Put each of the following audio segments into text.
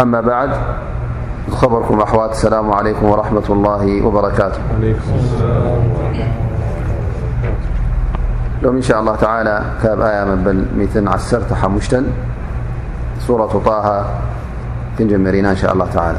أما بعد بركم أوات اسلام عليكم ورحمة الله وبركاته م إن شاء الله تعالى آي مبلم عسرتمت ورة اه منا إن شاء الله تعالى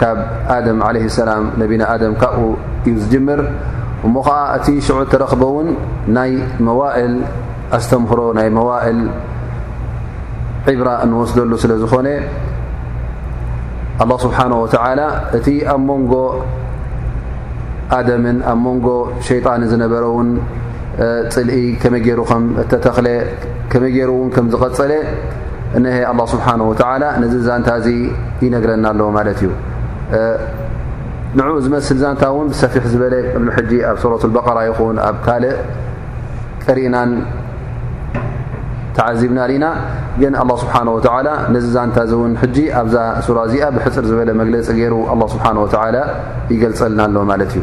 ካብ ኣደም ለ ሰላም ነቢና ኣደም ካብኡ እዩ ዝጅምር እሞ ኸዓ እቲ ሽዑ እተረኽበ ውን ናይ መዋእል ኣስተምህሮ ናይ መዋእል ዒብራ እንወስደሉ ስለ ዝኾነ ኣላ ስብሓን ወተላ እቲ ኣብ መንጎ ኣደምን ኣብ መንጎ ሸይጣንን ዝነበረ ውን ፅልኢ ከመይ ገይሩ ከም እተተኽለ ከመይ ገይሩ እውን ከም ዝቐፀለ እነሀ ኣላ ስብሓን ወተዓላ ነዚ ዛንታ እዚ ይነግረና ኣሎ ማለት እዩ ንዕኡ ዝመስል ዛንታ እውን ብሰፊሕ ዝበለ ቅድሚ ሕጂ ኣብ ሱረት በቀራ ይኹን ኣብ ካልእ ቀሪናን ተዓዚብና ሪኢና ግን ኣላ ስብሓን ወተዓላ ነዚ ዛንታ እዚ እውን ሕጂ ኣብዛ ሱራ እዚኣ ብሕፅር ዝበለ መግለፂ ገይሩ ኣላ ስብሓን ወተዓላ ይገልፀልና ኣሎ ማለት እዩ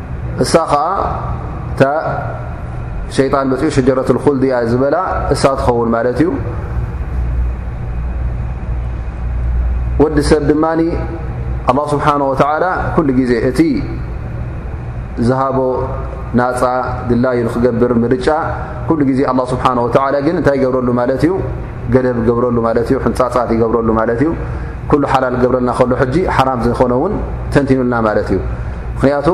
እሳ ኸዓ እታ ሸይጣን መፅኡ ሽጀረት ልኩልዲ እያ ዝበላ እሳ ትኸውን ማለት እዩ ወዲ ሰብ ድማ ኣላ ስብሓን ወተላ ኩሉ ግዜ እቲ ዝሃቦ ናፃ ድላዩ ንክገብር ምርጫ ኩሉ ግዜ ኣላ ስብሓን ወተላ ግን እንታይ ይገብረሉ ማለት እዩ ገደብ ይገብረሉ ማለት እዩ ሕንፃፃት ይገብረሉ ማለት እዩ ኩሉ ሓላል ዝገብረልና ከሎ ሕጂ ሓራም ዝኾነ እውን ተንቲኑልና ማለት እዩ ምክንያቱ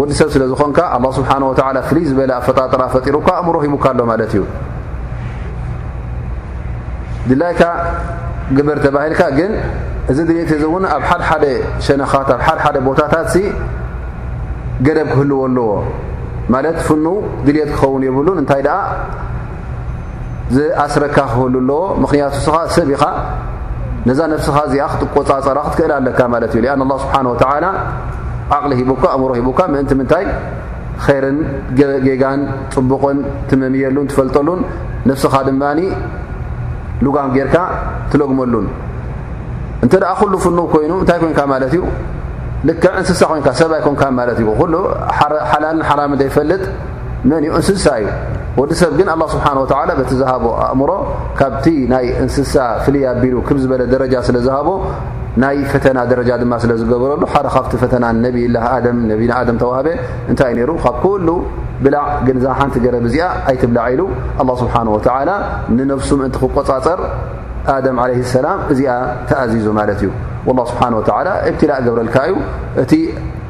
ወዲ ሰብ ስለ ዝኾንካ ኣላ ስብሓን ወተላ ፍልይ ዝበለ ኣፈጣጥራ ፈጢሩካ እምሮ ሂቡካ ኣሎ ማለት እዩ ድላይካ ግበር ተባሂልካ ግን እዚ ድሌት እዚ እውን ኣብ ሓደሓደ ሸነኻት ኣብ ሓደሓደ ቦታታት ገደብ ክህልዎ ኣለዎ ማለት ፍኑ ድልት ክኸውን የብሉን እንታይ ደኣ ዝኣስረካ ክህሉ ኣለዎ ምክንያቱ ስኻ ሰብ ኢኻ ነዛ ነብስኻ እዚኣ ክትቆፃፀራ ክትክእል ኣለካ ማለት እዩ ኣን ላ ስብሓን ወተላ ዓቕሊ ሂቡካ ኣእምሮ ሂቡካ ምእንቲ ምንታይ ርን ጌጋን ፅቡቕን ትመምየሉን ትፈልጠሉን ነብስኻ ድማ ሉጋም ጌርካ ትለግመሉን እንተ ደኣ ኩሉ ፍኑ ኮይኑ እንታይ ኮንካ ማለት እዩ ልክዕ እንስሳ ኮንካ ሰብ ኣይኮንካ ማለት እዩ ኩሉ ሓላልን ሓራምን ዘይፈልጥ መን እዩ እንስሳ እዩ ወዲ ሰብ ግን ኣላ ስብሓን ወተላ በቲ ዝሃቦ ኣእምሮ ካብቲ ናይ እንስሳ ፍልይ ኣቢሉ ክብ ዝበለ ደረጃ ስለ ዝሃቦ ናይ ፈተና ደረጃ ድማ ስለ ዝገበረሉ ሓደ ካብቲ ፈተና ነብላ ኣም ነብና ኣደም ተዋህበ እንታይ ነይሩ ካብ ኩሉ ብላዕ ግን እዛ ሓንቲ ገረብ እዚኣ ኣይትብላዕ ኢሉ ኣላ ስብሓን ወተላ ንነብሱ ምእንቲ ክቆፃፀር ኣደም ዓለ ሰላም እዚኣ ተኣዚዙ ማለት እዩ ላ ስብሓን ወተላ እብትላእ ገብረልካ እዩ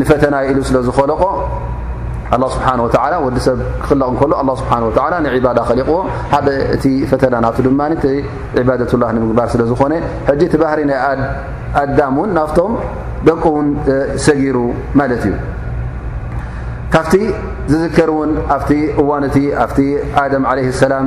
ንፈተናይ ኢሉ ስለ ዝኸለቆ ኣላ ስብሓን ወተላ ወዲ ሰብ ክኽለቕ እንከሎ ኣላ ስብሓን ወተላ ንዕባዳ ኸሊቕዎ ሓደ እቲ ፈተና ናቱ ድማ እቲ ዕባደትላ ንምግባር ስለ ዝኾነ ሕጂ እቲ ባህሪ ናይ ኣዳም እውን ናብቶም ደቂ እውን ሰጊሩ ማለት እዩ ካብቲ ዝዝከር እውን ኣብቲ እዋን እቲ ኣብቲ ኣደም ዓለ ሰላም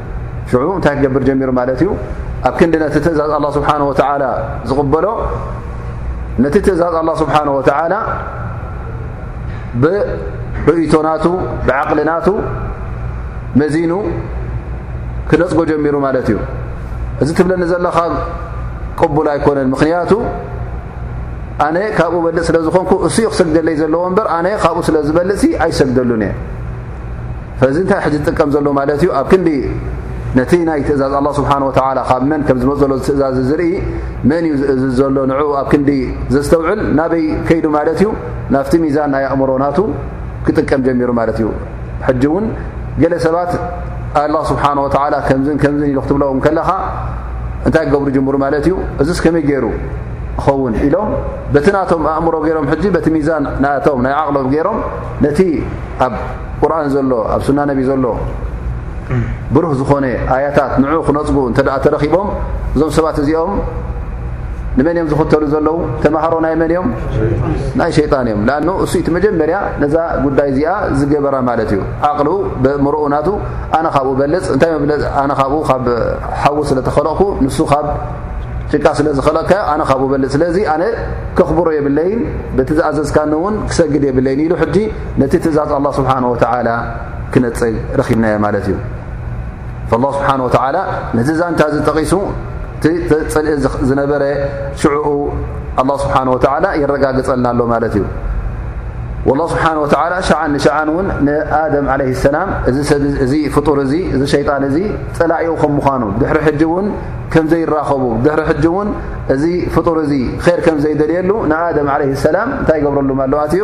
ሽዑ እንታይ ክገብር ጀሚሩ ማለት እዩ ኣብ ክንዲ ነቲ ትእዛዝ ኣላ ስብሓን ወተዓላ ዝቕበሎ ነቲ ትእዛዝ ኣላ ስብሓን ወተዓላ ብርእቶ ናቱ ብዓቕሊ ናቱ መዚኑ ክነፅጎ ጀሚሩ ማለት እዩ እዚ ትብለኒ ዘለኻ ቅቡል ኣይኮነን ምኽንያቱ ኣነ ካብኡ በልፅ ስለ ዝኾንኩ እሱኡ ክሰግደለይ ዘለዎ እምበር ኣነ ካብኡ ስለ ዝበልፅሲ ኣይሰግደሉን እየ ፈዚ እንታይ ሕዚ ዝጥቀም ዘሎ ማለት እዩ ኣብ ክንዲ ነቲ ናይ ትእዛዝ ኣላ ስብሓን ወተላ ካብ መን ከም ዝመፅ ዘሎ ትእዛዝ ዝርኢ መን እዩ ዝእዝ ዘሎ ንኡ ኣብ ክንዲ ዘስተውዕል ናበይ ከይዱ ማለት እዩ ናብቲ ሚዛን ናይ ኣእምሮ ናቱ ክጥቀም ጀሚሩ ማለት እዩ ሕጂ እውን ገለ ሰባት ኣላ ስብሓን ወተላ ከምዝን ከምዝን ኢሉ ክትብለዎም ከለኻ እንታይ ክገብሩ ጀምሩ ማለት እዩ እዚስ ከመይ ገይሩ ኸውን ኢሎም በቲ ናቶም ኣእምሮ ገይሮም ሕጂ በቲ ሚዛን ናቶም ናይ ዓቕሎም ገይሮም ነቲ ኣብ ቁርን ዘሎ ኣብ ሱና ነቢ ዘሎ ብሩህ ዝኾነ ኣያታት ንዑ ክነፅጉ እንተ ተረኺቦም እዞም ሰባት እዚኦም ንመን እዮም ዝኽተሉ ዘለዉ ተማሃሮ ናይ መን እዮም ናይ ሸይጣን እዮም ኣ እሱ እቲ መጀመርያ ነዛ ጉዳይ እዚኣ ዝገበራ ማለት እዩ ዓቕሉ ብምርኡ ናቱ ኣነ ካብኡ በልፅ እንታይ ኣነ ካብኡ ካብ ሓዊ ስለ ተኸለቕኩ ንሱ ካብ ጭቃ ስለ ዝኸለቕካ ኣነ ካብኡ በልፅ ስለዚ ኣነ ከኽብሮ የብለይን በቲ ዝኣዘዝካኒ እውን ክሰግድ የብለይን ኢሉ ሕጂ ነቲ ትእዛዝ ኣላ ስብሓን ወተዓላ ክነፀግ ረኺብናዮ ማለት እዩ ላ ስብሓን ወተዓላ ነዚ ዛንታ እዚ ጠቒሱ እቲ ተፅልኢ ዝነበረ ሽዕኡ ኣላ ስብሓን ወተዓላ የረጋግፀልና ኣሎ ማለት እዩ ወላ ስብሓን ወተዓላ ሸዓን ንሸዓን እውን ንኣደም ዓለ ሰላም እዚ ሰብ እዚ ፍጡር እዚ እዚ ሸይጣን እዚ ፀላኢኡ ከም ምዃኑ ብድሕሪ ሕጂ እውን ከም ዘይራኸቡ ብድሕሪ ሕጂ እውን እዚ ፍጡር እዚ ር ከም ዘይደልየሉ ንኣደም ዓለ ሰላም እንታይ ይገብረሉ ማለዋት እዩ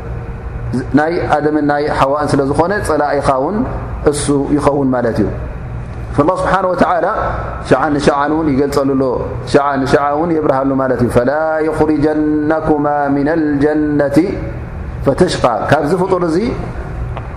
ናይ ኣደምን ናይ ሓዋእን ስለ ዝኾነ ጸላኢኻ ውን እሱ ይኸውን ማለት እዩ ላ ስብሓን ወተላ ሸዓ ንሸዓን እውን ይገልጸሉ ኣሎ ሸዓ ንሸዓ እውን የብርሃሉ ማለት እዩ ፈላ ይኽሪጀናኩማ ምና ልጀነቲ ፈተሽቃ ካብዚ ፍጡር እዙ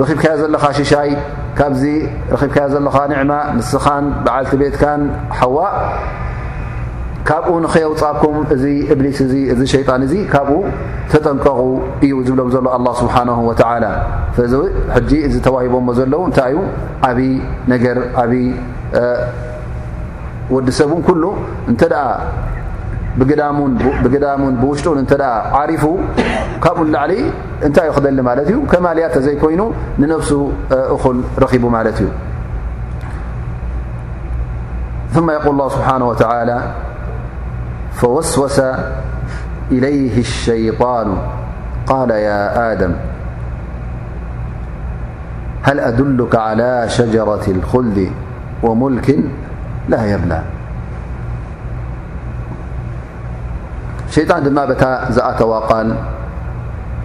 ረኺብካዮ ዘለኻ ሽሻይ ካብዚ ረኺብካዮ ዘለኻ ንዕማ ንስኻን በዓልቲ ቤትካን ሓዋ ካብኡ ንኸየውፃኩም እዚ እብሊስ እዚ እዚ ሸይጣን እዚ ካብኡ ተጠንቀቑ እዩ ዝብሎም ዘሎ ኣላ ስብሓን ወተላ እዚ ሕጂ እዚ ተዋሂቦሞ ዘለዉ እንታይ እዩ ዓብዪ ነገር ዓብይ ወዲ ሰብ ን ኩሉ እንተ ብግዳሙን ብውሽጡን እተ ዓሪፉ ካብኡ ንላዕሊ نتيخدل ملت ي كماليت زي كين ننفس أ رخب ملت ي ثم يقول الله سبحانه وتعالى فوسوس إليه الشيطان قال يا آدم هل أدلك على شجرة الخلد وملك لا يبلى ሸይጣን ድማ በታ ዝኣተዋ ቃል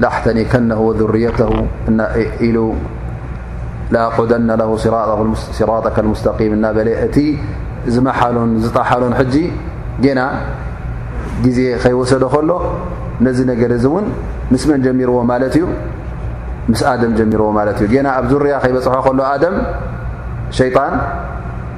ላኣሕተኒከነ ወذርየተ እና ኢሉ ላኣቁደና ለ ስራጠከ ሙስተቂም እናበለ እቲ ዝመሓሉን ዝጣሓሉን ሕጂ ጌና ግዜ ከይወሰደ ከሎ ነዚ ነገር እዚ እውን ምስ መን ጀሚርዎ ማለት እዩ ምስ ኣደም ጀሚርዎ ማለት እዩ ጌና ኣብ ዙርያ ከይበፅሖ ከሎ ኣደም ሸይጣን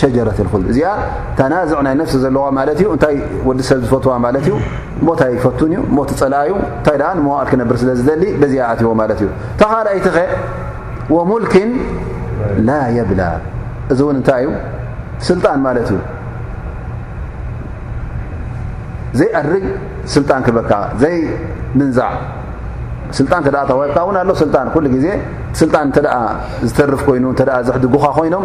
ሸጀረት ልኹል እዚኣ ተናዝዕ ናይ ነፍሲ ዘለዋ ማለት እዩ እንታይ ወዲ ሰብ ዝፈትዋ ማለት እዩ ሞት ኣይፈቱን እዩ ሞት ፀላኣ እዩ እንታይ ደኣ ንመዋእል ክነብር ስለ ዝደሊ በዚኣ ኣትዎ ማለት እዩ ተኻልኣይትኸ ወሙልኪን ላ የብላ እዚ እውን እንታይ እዩ ስልጣን ማለት እዩ ዘይኣርግ ስልጣን ክበካ ዘይምንዛዕ ስልጣን ከ ተዋሂብካ እውን ኣሎ ስልጣን ኩሉ ግዜ ስልጣን እተ ዝተርፍ ኮይኑ እተ ዘሕድጉኻ ኮይኖም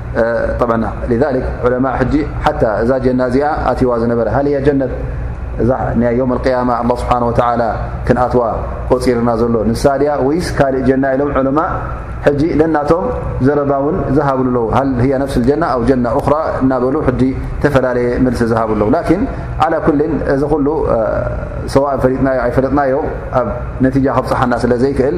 እዛ ጀና እዚኣ ኣትዋ ዝነበረ ሃ ያ ጀነት እዛ ናይ ዮም ያማ ኣ ስብሓ ክንኣትዋ ቆፂርና ዘሎ ንሳ ድያ ወይስ ካልእ ጀና ኢሎም ዑለማ ሕጂ ነናቶም ዘረባ ውን ዝሃብሉ ኣለዉ ሃ ነፍሲ ጀና ኣ ጀና ራ እናበሉ ሕጂ ዝተፈላለየ መልሲ ዝሃብ ኣለዉ ላኪን ዓላ ኩልን እዚ ኩሉ ሰዋእ ፈጥና ኣይፈለጥናዮ ኣብ ነቲጃ ከብፅሓና ስለ ዘይክእል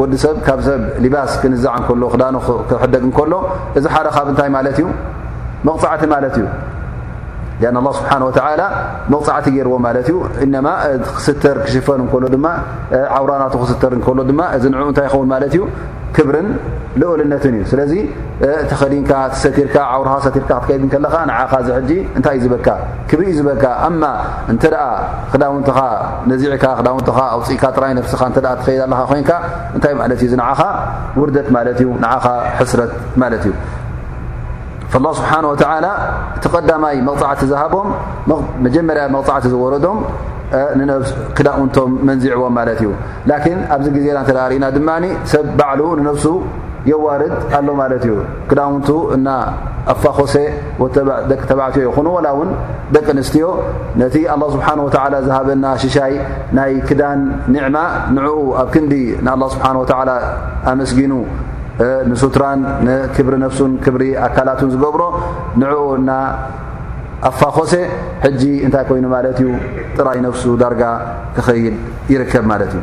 ወዲ ሰብ ካብ ሰብ ሊባስ ክንዛዕ እንከሎ ክዳኑ ክሕደግ እንከሎ እዚ ሓደ ካብ እንታይ ማለት እዩ መቕፃዕቲ ማለት እዩ ን ኣላ ስብሓን ወተላ መቕፃዕቲ ገይርዎ ማለት እዩ እነማ ክስተር ክሽፈን እንከሎ ድማ ዓውራናቱ ክስተር እንከሎ ድማ እዚ ንዕኡ እንታይ ይኸውን ማለት እዩ ክብርን ልኦልነትን እዩ ስለዚ ተኸዲንካ ትሰቲርካ ዓውርኻ ሰቲርካ ክትከይድ ከለኻ ንዓኻ እዚ ሕጂ እንታይ እዩ ዝበካ ክብኢ ዝበካ ኣማ እንተ ክዳውንትኻ ነዚዕካ ክዳውንትኻ ኣውፅእካ ጥራይ ነፍስኻ እተ ትኸይድ ኣለኻ ኮይንካ እንታይ ማለት እዩ ንዓኻ ውርደት ማለት እዩ ንዓኻ ሕስረት ማለት እዩ ላ ስብሓን ወተላ እቲ ቐዳማይ መቕፃዕቲ ዝሃቦም መጀመርያ መቕፃዕቲ ዝወረዶም ክዳውንቶም መንዚዕዎም ማለት እዩ ላኪን ኣብዚ ግዜና እተ ርእና ድማ ሰብ ባዕሉ ንነፍሱ የዋርድ ኣሎ ማለት እዩ ክዳውንቱ እና ኣፋኾሰ ደቂ ተባዕትዮ ይኹኑ ወላ እውን ደቂ ኣንስትዮ ነቲ ኣላ ስብሓን ወተላ ዝሃበና ሽሻይ ናይ ክዳን ኒዕማ ንዕኡ ኣብ ክንዲ ንኣላ ስብሓን ወተላ ኣመስጊኑ ንሱትራን ንክብሪ ነፍሱን ክብሪ ኣካላቱን ዝገብሮ ንዕኡ እና ኣፋኾሰ ሕጂ እንታይ ኮይኑ ማለት እዩ ጥራይ ነፍሱ ዳርጋ ክኸይድ ይርከብ ማለት እዩ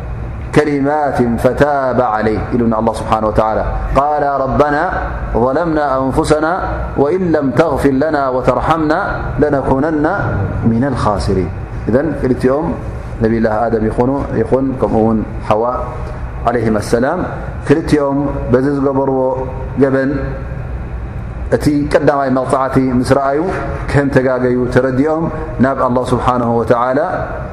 كلمات فتاب عليه الله سبحانه وتعالى قال ربنا ظلمنا أنفسنا وإن لم تغفر لنا وترحمنا لنكونن من الخاسرين إذ م نب لله آدم وا عليهم السلام ل م بزذجبرو جبن እت قدمي مغعت مس رأي كم تجዩ تردኦم ናብ الله سبحانه وتعلى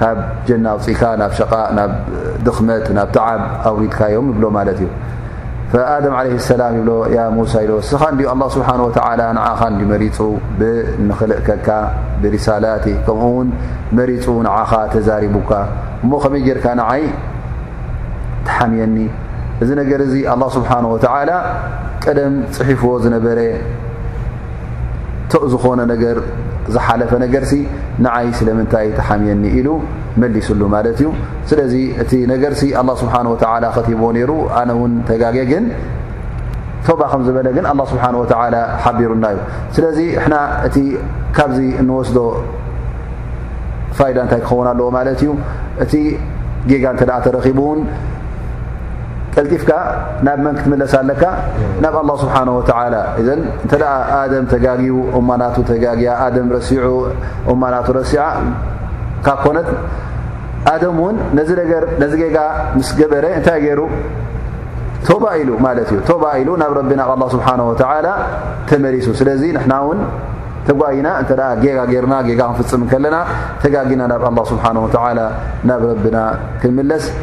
ካብ ጀና ኣውፅእካ ናብ ሸቃ ናብ ድኽመት ናብ ተዓብ ኣውሪድካዮም ይብሎ ማለት እዩ ኣደም ለ ሰላም ይብሎ ያ ሙሳ ኢሎ እስኻ እንዲ ኣላ ስብሓን ወተላ ንዓኻ እንዲ መሪፁ ብንኽልእከካ ብሪሳላት ከምኡ ውን መሪፁ ንዓኻ ተዛሪቡካ እሞ ከመይ ጌርካ ንዓይ ተሓምየኒ እዚ ነገር እዚ ኣላ ስብሓን ወተዓላ ቀደም ፅሒፍዎ ዝነበረ ዝኾነ ነገር ዝሓለፈ ነገርሲ ንዓይ ስለምንታይ ተሓምየኒ ኢሉ መሊስሉ ማለት እዩ ስለዚ እቲ ነገርሲ ኣላ ስብሓን ወተላ ከቲብዎ ነይሩ ኣነ እውን ተጋገ ግን ቶባ ከም ዝበለ ግን ኣላ ስብሓን ወተላ ሓቢሩና እዩ ስለዚ ሕና እቲ ካብዚ እንወስዶ ፋይዳ እንታይ ክኸውን ኣለዎ ማለት እዩ እቲ ጌጋ እንተ ተረኪቡ እውን ቀልጢፍካ ናብ መን ክትምለስ ኣለካ ናብ ኣላ ስብሓን ወተላ እዘ እንተ ኣደም ተጋግዩ እማናቱ ተጋግያ ኣደም ረሲዑ እማናቱ ረሲዓ ካብ ኮነት ኣደም እውን ነዚ ነገር ነዚ ጌጋ ምስ ገበረ እንታይ ገይሩ ቶባ ኢሉ ማለት እዩ ቶባ ኢሉ ናብ ረቢ ናብ ኣላ ስብሓን ወተላ ተመሊሱ ስለዚ ንሕና እውን ተጓይና እንተ ጌጋ ገርና ጌጋ ክንፍፅም ከለና ተጋጊና ናብ ኣላ ስብሓን ወተላ ናብ ረብና ክንምለስ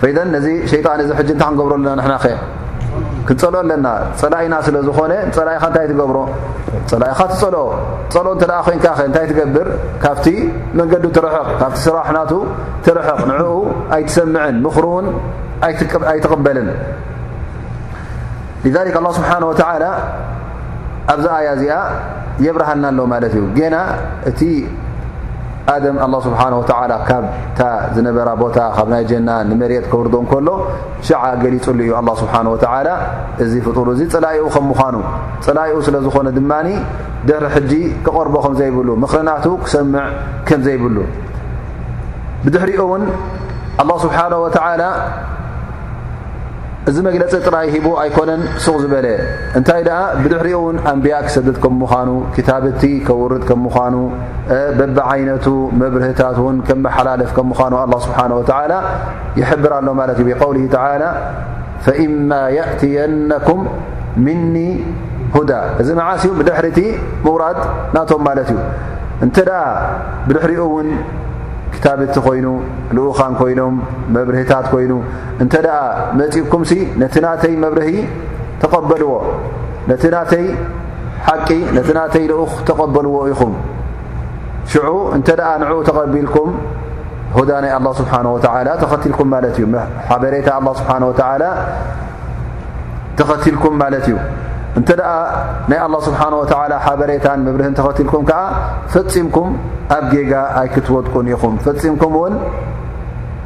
ፈይደ ነዚ ሸይጣን እዚ ሕጂ እንታይ ክንገብሮ ኣለና ንሕናኸ ክንፀልኦ ኣለና ፀላኢና ስለ ዝኾነ ፀላኢኻ እንታይ ትገብሮ ፀላኢኻ ትፀልኦ ፀሎ እንተ ኮይንካ ኸ እንታይ ትገብር ካብቲ መንገዱ ትርሕቕ ካብቲ ስራሕናቱ ትርሕቕ ንዕኡ ኣይትሰምዕን ምኽሩ እውን ኣይትቕበልን ذ ስብሓ ወላ ኣብዚ ኣያ እዚኣ የብርሃና ኣሎ ማለት እዩ ጌና እቲ ኣደም ኣላ ስብሓን ወተላ ካብታ ዝነበራ ቦታ ካብ ናይ ጀና ንመሬት ከውርዶ እንከሎ ሸዓ ገሊፅሉ እዩ ኣላ ስብሓን ወተላ እዚ ፍጡር እዚ ፅላይኡ ከም ምዃኑ ፅላይኡ ስለ ዝኾነ ድማ ድሕሪ ሕጂ ክቐርቦ ከም ዘይብሉ ምኽርናቱ ክሰምዕ ከም ዘይብሉ ብድሕሪኡ እውን ኣላ ስብሓን ወተላ እዚ መግለጺ ጥራይ ሂቡ ኣይኮነን ሱቕ ዝበለ እንታይ ደኣ ብድሕሪኡ ውን ኣንብያ ክሰድድ ከም ምዃኑ ክታብቲ ከውርድ ከም ምዃኑ በብዓይነቱ መብርህታት ውን ከመሓላለፍ ከም ምዃኑ ኣላ ስብሓን ወተላ ይሕብር ኣሎ ማለት እዩ ብቀውሊ ተላ ፈእማ የእትየነኩም ምኒ ሁዳ እዚ መዓስ እዩ ብድሕሪ እቲ ምውራድ ናቶም ማለት እዩ እንተ ደኣ ብድሕሪኡ ውን ክታብቲ ኮይኑ ልኡኻን ኮይኖም መብርህታት ኮይኑ እንተ ደኣ መጺእኩምሲ ነቲ ናተይ መብርሂ ተቐበልዎ ነቲ ናተይ ሓቂ ነቲ ናተይ ልኡኽ ተቐበልዎ ኢኹም ሽዑ እንተ ደኣ ንዕኡ ተቐቢልኩም ሁዳ ናይ ኣላ ስብሓን ወተላ ተኸትልኩም ማለት እዩ ሓበሬታ ኣላ ስብሓን ወተላ ተኸትልኩም ማለት እዩ እንተ ደኣ ናይ ኣላ ስብሓን ወተላ ሓበሬታን መብርህን ተኸትልኩም ከዓ ፈፂምኩም ኣብ ጌጋ ኣይክትወድቁን ኢኹም ፈፂምኩም እውን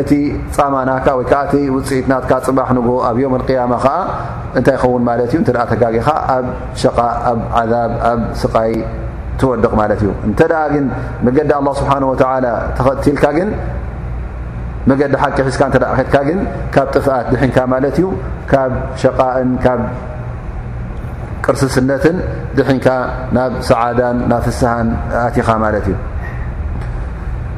እቲ ጻማ ናካ ወይ ከኣ እቲ ውጽኢት ናትካ ጽባሕ ንግሆ ኣብ ዮም ቅያማ ከኣ እንታይ ይኸውን ማለት እዩ እተ ተጋጊኻ ኣብ ሸቃ ኣብ ዓዛብ ኣብ ስቃይ ትወድቕ ማለት እዩ እንተ ግን መገዲ ኣላ ስብሓን ወተላ ተኸትልካ ግን መገዲ ሓቂ ሒዝካ እተ ከድካ ግን ካብ ጥፍኣት ድሒንካ ማለት እዩ ካብ ሸቃእን ካብ ቅርስስነትን ድሒንካ ናብ ሰዓዳን ናብ ፍስሃን ኣቲኻ ማለት እዩ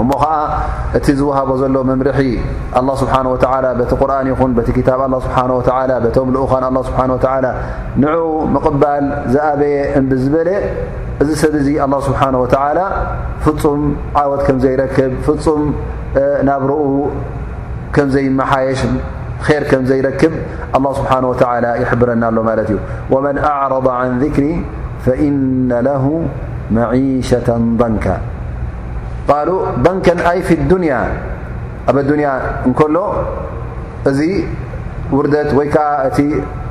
እሞ ኸኣ እቲ ዝወሃቦ ዘሎ መምርሒ ኣላህ ስብሓን ወተዓላ በቲ ቁርን ይኹን በቲ ክታብ ኣላ ስብሓን ወተዓላ በቶም ልኡኻን ኣላ ስብሓን ወተዓላ ንዑ ምቕባል ዝኣበየ እምብ ዝበለ እዚ ሰብ እዚ ኣላ ስብሓን ወተዓላ ፍጹም ዓወት ከም ዘይረክብ ፍጹም ናብ ርኡ ከም ዘይመሓየሽ ር ከም ዘይረክብ ኣላ ስብሓን ወተዓላ ይሕብረና ኣሎ ማለት እዩ ወመን ኣዕረض ዓን ذክሪ ፈእነ ለሁ መዒሸة ضንካ ቃሉ በንከን ኣይ ፊ ዱንያ ኣብ ኣዱንያ እንከሎ እዚ ውርደት ወይ ከዓ እቲ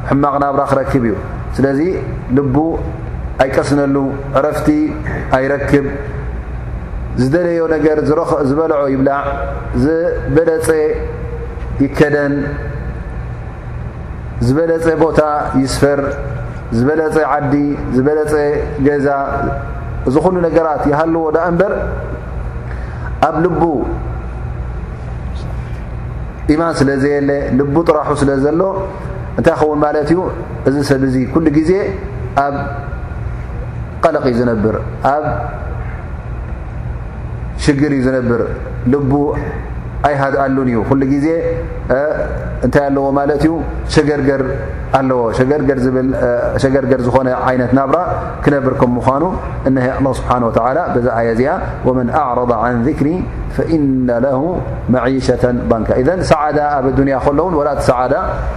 ሕማቕ ናብራ ክረክብ እዩ ስለዚ ልቡ ኣይቀስነሉ ዕረፍቲ ኣይረክብ ዝደለዮ ነገር ዝበልዖ ይብላዕ ዝበለፀ ይከደን ዝበለጸ ቦታ ይስፈር ዝበለጸ ዓዲ ዝበለጸ ገዛ እዚ ኩሉ ነገራት ይሃልዎ ዳኣ እንበር ኣብ ልቡ ኢማን ስለ ዘየለ ልቡ ጥራሑ ስለ ዘሎ እንታይ ክኸውን ማለት እዩ እዚ ሰብ እዚ ኩሉ ግዜ ኣብ ቀለቕ እዩ ዝነብር ኣብ ሽግር እዩ ዝነብር ልቡ ኣይሃድኣሉን እዩ ኩሉ ግዜ እንታይ ኣለዎ ማለት እዩ ሸገርገር ኣለዎ ሸገርገር ዝኾነ ዓይነት ናብራ ክነብር ከም ምዃኑ እነ ኣላ ስብሓን ወተላ በዛ ኣያ እዚኣ ወመን ኣዕረض ን ذክሪ ፈእነ ለ መዒሸተን ባንካ እዘ ሰዓዳ ኣብ ኣዱንያ ከለውን ወላ እቲ ሰዓዳ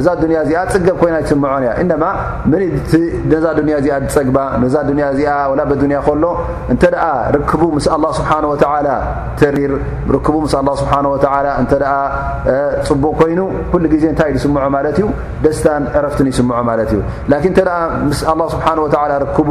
እዛ ዱንያ እዚኣ ጽገብ ኮይና ይስምዖን እያ እነማ መን እቲ ነዛ ዱንያ እዚኣ ዝጸግባ ነዛ ዱንያ እዚኣ ወላ በዱንያ ከሎ እንተ ደኣ ርክቡ ምስ ኣላ ስብሓን ወተዓላ ተሪር ርክቡ ምስ ኣላ ስብሓን ወተዓላ እንተ ደኣ ጽቡቕ ኮይኑ ኩሉ ግዜ እንታይ ዝስምዖ ማለት እዩ ደስታን ዕረፍትን ይስምዖ ማለት እዩ ላኪን እንተ ምስ ኣላ ስብሓን ወተዓላ ርክቡ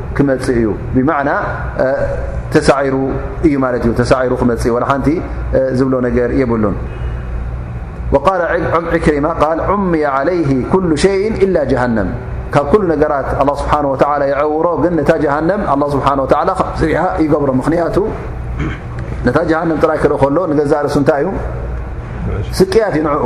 ክመፅእ እዩ ብማዕና ተሳዒሩ እዩ ማለት እዩ ተሳዒሩ ክመፅእ እዩ ሓንቲ ዝብሎ ነገር የብሉን ቃል ዕክሪማ ቃል ዑምያ ዓለይህ ኩሉ ሸይ ኢላ ጀሃንም ካብ ኩሉ ነገራት ኣላ ስብሓን ወተላ የዐውሮ ግን ነታ ጀሃንም ኣላ ስብሓን ወተላ ካብስሪሃ ይገብሮ ምኽንያቱ ነታ ጀሃንም ጥራይ ክርኢ ከሎ ንገዛእ ርእሱ እንታይ እዩ ስቅያት እዩ ንዕኡ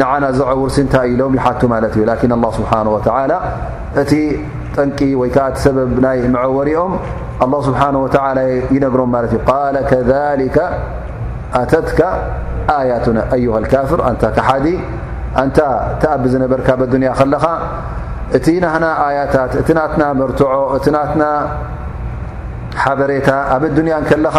ንዓና ዘዐውርሲ እንታይ እዩ ኢሎም ይሓቱ ማለት እዩ ላኪን ኣላ ስብሓን ወተላ እቲ ጠንቂ ወይ ከዓ እቲ ሰበብ ናይ መዐወሪኦም ኣላ ስብሓን ወተላ ይነግሮም ማለት እዩ ቃለ ከሊከ ኣተትካ ኣያቱና ኣዩሃ ልካፍር ኣንታ ክሓዲ ኣንታ ተኣብ ዝነበርካ በዱንያ ከለኻ እቲ ናህና ኣያታት እቲ ናትና መርትዖ እቲ ናትና ሓበሬታ ኣብ ኣዱንያ ከለኻ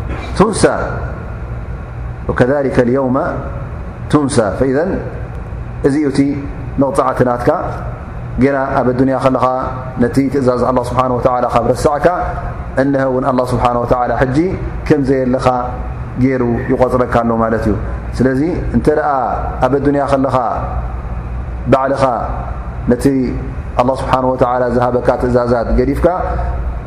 ትንሳ ከሊከ የውማ ትንሳ ኢዘ እዚ ዩ እቲ መቕፃዕቲ ናትካ ገና ኣብ ኣዱንያ ከለኻ ነቲ ትእዛዝ ኣላ ስብሓን ወተላ ካብ ረሳዕካ እነሀ እውን ኣላ ስብሓን ወተላ ሕጂ ከም ዘየለኻ ገይሩ ይቖፅረካ ኣሎ ማለት እዩ ስለዚ እንተ ደኣ ኣብ ኣዱንያ ከለኻ ባዕልኻ ነቲ ኣላ ስብሓን ወተላ ዝሃበካ ትእዛዛት ገዲፍካ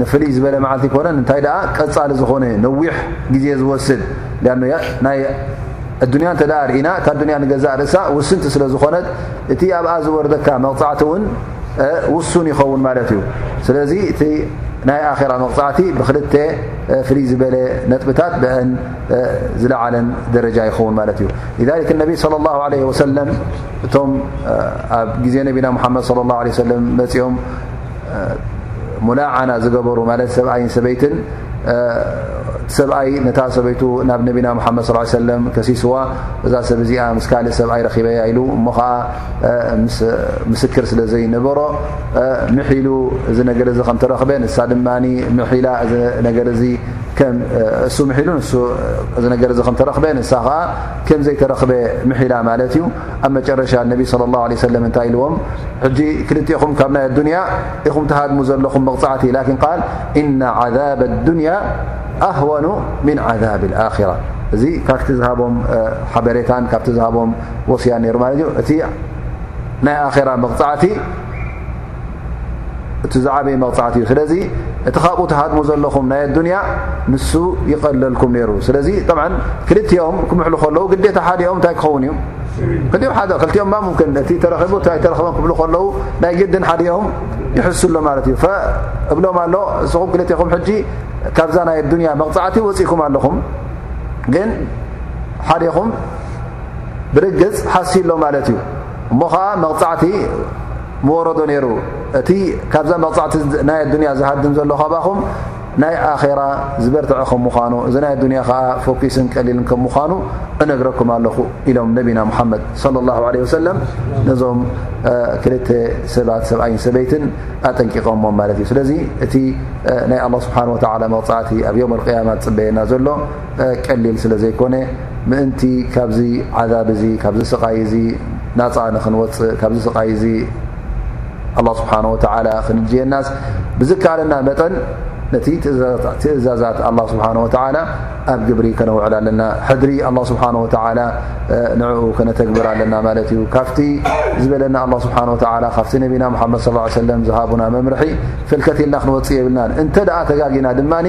ንፍልይ ዝበለ መዓልቲ ኣይኮነን እንታይ ደኣ ቀጻሊ ዝኾነ ነዊሕ ግዜ ዝወስድ ናይ ኣዱንያ እንተ ደኣ ርኢና እታ ኣዱንያ ንገዛእ ርእሳ ውስንቲ ስለ ዝኾነት እቲ ኣብኣ ዝወርደካ መቕጻዕቲ እውን ውሱን ይኸውን ማለት እዩ ስለዚ እቲ ናይ ኣኼራ መቕጻዕቲ ብክልተ ፍልይ ዝበለ ነጥብታት ብአን ዝለዓለን ደረጃ ይኸውን ማለት እዩ ሊክ ነቢ صለ ላሁ ለ ወሰለም እቶም ኣብ ግዜ ነቢና ሙሓመድ ለ ላه ለ ሰለም መጺኦም ሙላዓና ዝገበሩ ማለት ሰብኣይን ሰበይትን ሰብኣይ ነታ ሰበይቱ ናብ ነቢና ሓመድ ስ ሰለ ከሲስዋ እዛ ሰብ እዚኣ ምስ ካልእ ሰብኣይ ረኺበያ ኢሉ እሞ ከዓ ምስክር ስለ ዘይነበሮ ምሒሉ እዚ ነገር እዚ ከም ተረክበ ንሳ ድማ ምሒላ እዚ ነገር እዚ እሱ ምሒሉ እዚ ነገር እዚ ከም ተረክበ ንሳ ከዓ ከምዘይተረክበ ምሒላ ማለት እዩ ኣብ መጨረሻ ነቢ صለ ላه ለ ሰለም እንታይ ኢልዎም ሕጂ ክልቲኹም ካብ ናይ ኣዱንያ ኢኹም ተሃድሙ ዘለኹም መቕፃዕቲ ላኪን ቃል እና ዓዛብ ኣዱንያ ኣህወኑ ምን ዓዛብ ኣራ እዚ ካብቲ ዝሃቦም ሓበሬታን ካብቲ ዝሃቦም ወስያን ነይሩ ማለት እዩ እቲ ናይ ኣራ መቕፃዕቲ እቲ ዝዓበይ መቕጻዕቲ እዩ ስለዚ እቲ ካብኡ ትሃድሙ ዘለኹም ናይ ኣዱንያ ንሱ ይቐለልኩም ነይሩ ስለዚ ጠብዓ ክልቲኦም ክምሕሉ ከለዉ ግዴታ ሓደኦም እንታይ ክኸውን እዩ ክኦም ሓደ ክልቲኦም ማ ምክን እቲ ተረኺቡ እቲ ኣይተረኽቦም ክብሉ ከለዉ ናይ ግድን ሓደኦም ይሕሱ ኣሎ ማለት እዩ እብሎም ኣሎ ንስኹም ክልትኹም ሕጂ ካብዛ ናይ ኣዱንያ መቕጻዕቲ ወፂእኩም ኣለኹም ግን ሓደኹም ብርግፅ ሓሲ ኣሎ ማለት እዩ እሞ ከዓ መቕጻዕቲ ምወረዶ ነይሩ እቲ ካብዛ መቕፃዕቲ ናይ ኣዱንያ ዝሃድም ዘሎ ካባኹም ናይ ኣኼራ ዝበርትዐ ከም ምዃኑ እዚ ናይ ኣዱንያ ከዓ ፎኪስን ቀሊልን ከም ምዃኑ እነግረኩም ኣለኹ ኢሎም ነቢና ሙሓመድ ለ ላ ለ ወሰለም ነዞም ክልተ ሰባት ሰብኣይን ሰበይትን ኣጠንቂቖሞም ማለት እዩ ስለዚ እቲ ናይ ኣላ ስብሓን ወተላ መቕፃዕቲ ኣብ ዮም ኣልቅያማ ዝፅበየና ዘሎ ቀሊል ስለ ዘይኮነ ምእንቲ ካብዚ ዓዛብ እዚ ካብዚ ስቓይ እዚ ናፃ ንኽንወፅእ ካብዚ ስቓይ እዚ ኣላ ስብሓን ወተዓላ ክንጀየናስ ብዝከኣለና መጠን ነቲ ትእዛዛት ኣላ ስብሓን ወተዓላ ኣብ ግብሪ ከነውዕል ኣለና ሕድሪ ኣላ ስብሓን ወተዓላ ንዕኡ ከነተግብር ኣለና ማለት እዩ ካብቲ ዝበለና ኣላ ስብሓን ወተዓላ ካብቲ ነቢና ምሓመድ ስ ሰለም ዝሃቡና መምርሒ ፈልከት ኢልና ክንወፅእ የብልናን እንተ ደኣ ተጋጊና ድማኒ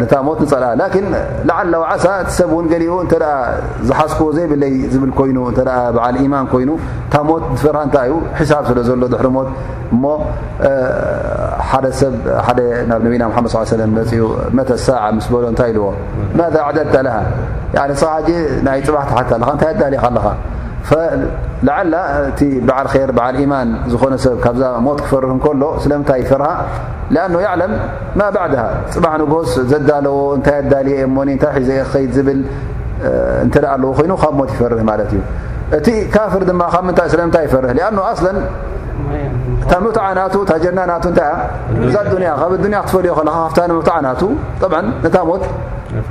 ነታ ሞት ንፀልኣ ላኪን ላዓላ ዓሳ እቲ ሰብ እውን ገሊኡ እተ ዝሓዝኮ ዘይብለይ ዝብል ኮይኑ እተ በዓል ኢማን ኮይኑ እታ ሞት ዝፈርሃ እንታይ እዩ ሕሳብ ስለ ዘሎ ድሕሪ ሞት እሞ ሓደ ሰብ ሓደ ናብ ነቢና ሓመድ ስ ሰለ መፅኡ መተ ሳዓ ምስ በሎ እንታይ ኢልዎ ማዛ ዕደድታ ለሃ ንስኻ ሓ ናይ ፅባሕ ትሓታ ኣለኻ እንታይ ኣዳሊኻ ኣለኻ ላዓላ እቲ በዓል ር በዓል ኢማን ዝኾነ ሰብ ካብዛ ሞት ክፈርህ እንከሎ ስለምንታይ ይፈርሃ ኣ ያለም ማ ባዕድሃ ፅባሕ ንግሆስ ዘዳለዎ እንታይ ኣዳልየ እየ ሞኒ እንታይ ሒዘ እየ ክኸይድ ዝብል እንተ ደኣ ኣለዎ ኮይኑ ካብ ሞት ይፈርህ ማለት እዩ እቲ ካፍር ድማ ካብ ምንታይ ስለምንታይ ይፈርህ ሊኣኖ ኣስለን እታ ሙትዓ ናቱ እታ ጀና ናቱ እንታይ እያ እዛ ኣዱንያ ካብ ኣዱንያ ክትፈልዮ ከለካ ካብታ ንሙትዓ ናቱ ጠብዓ ነታ ሞት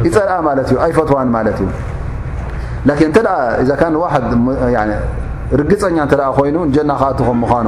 ይፀልኣ ማለት እዩ ኣይፈትዋን ማለት እዩ ላኪን እንተ ደኣ እዛ ካን ዋሓድ ርግፀኛ እንተ ኮይኑ ንጀና ክኣቱ ከም ምዃኑ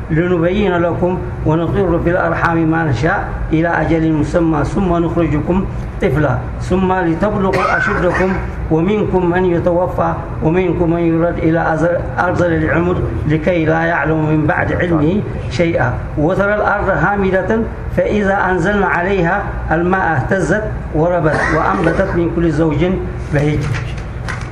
لنبين لكم ونطر بالأرحام مانشاء إلى أجل مسمى ثم نخرجكم طفلا ثم لتبلغ أشدكم ومنكم من يتوفى ومنكم من يرد إلى أرزل العمد لكي لا يعلم منبعد علمه شيئا وترى الأرض هامة فإذا أنزلنا عليها الماء اتزتورت كل زوج بهج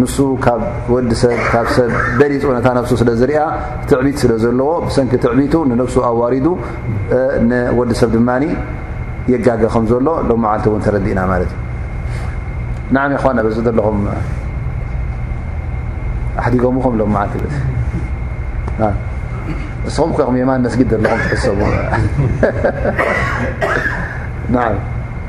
ንሱ ካብ ወዲ ሰብ ካብ ሰብ በሊፁ ነታ ነፍሱ ስለ ዝርኣ ትዕቢት ስለ ዘለዎ ብሰንኪ ትዕቢቱ ንነፍሱ ኣዋሪዱ ንወዲ ሰብ ድማ የጋገ ከም ዘሎ ሎ መዓልቲ እውን ተረዲእና ማለት እዩ ንዓም ይኳና በዚ ዘለኹም ኣሕዲጎምኹም ሎም መዓልቲ ንስኹም ከም የማን መስጊድ ዘለኹም ትሕሰቡ ን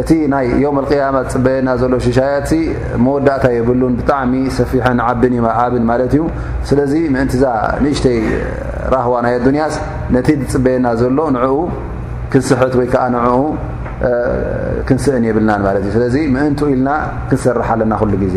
እቲ ናይ ዮም ኣልቅያማ ዝፅበየና ዘሎ ሽሻያት መወዳእታ የብሉን ብጣዕሚ ሰፊሐን ዓብን ዩ ኣብን ማለት እዩ ስለዚ ምእንቲዛ ንእሽተይ ራህዋ ናይ ኣዱንያስ ነቲ ዝፅበየና ዘሎ ንዕኡ ክንስሕት ወይ ከዓ ንኡ ክንስእን የብልናን ማለት እዩ ስለዚ ምእንቱ ኢልና ክንሰርሕ ኣለና ኩሉ ግዜ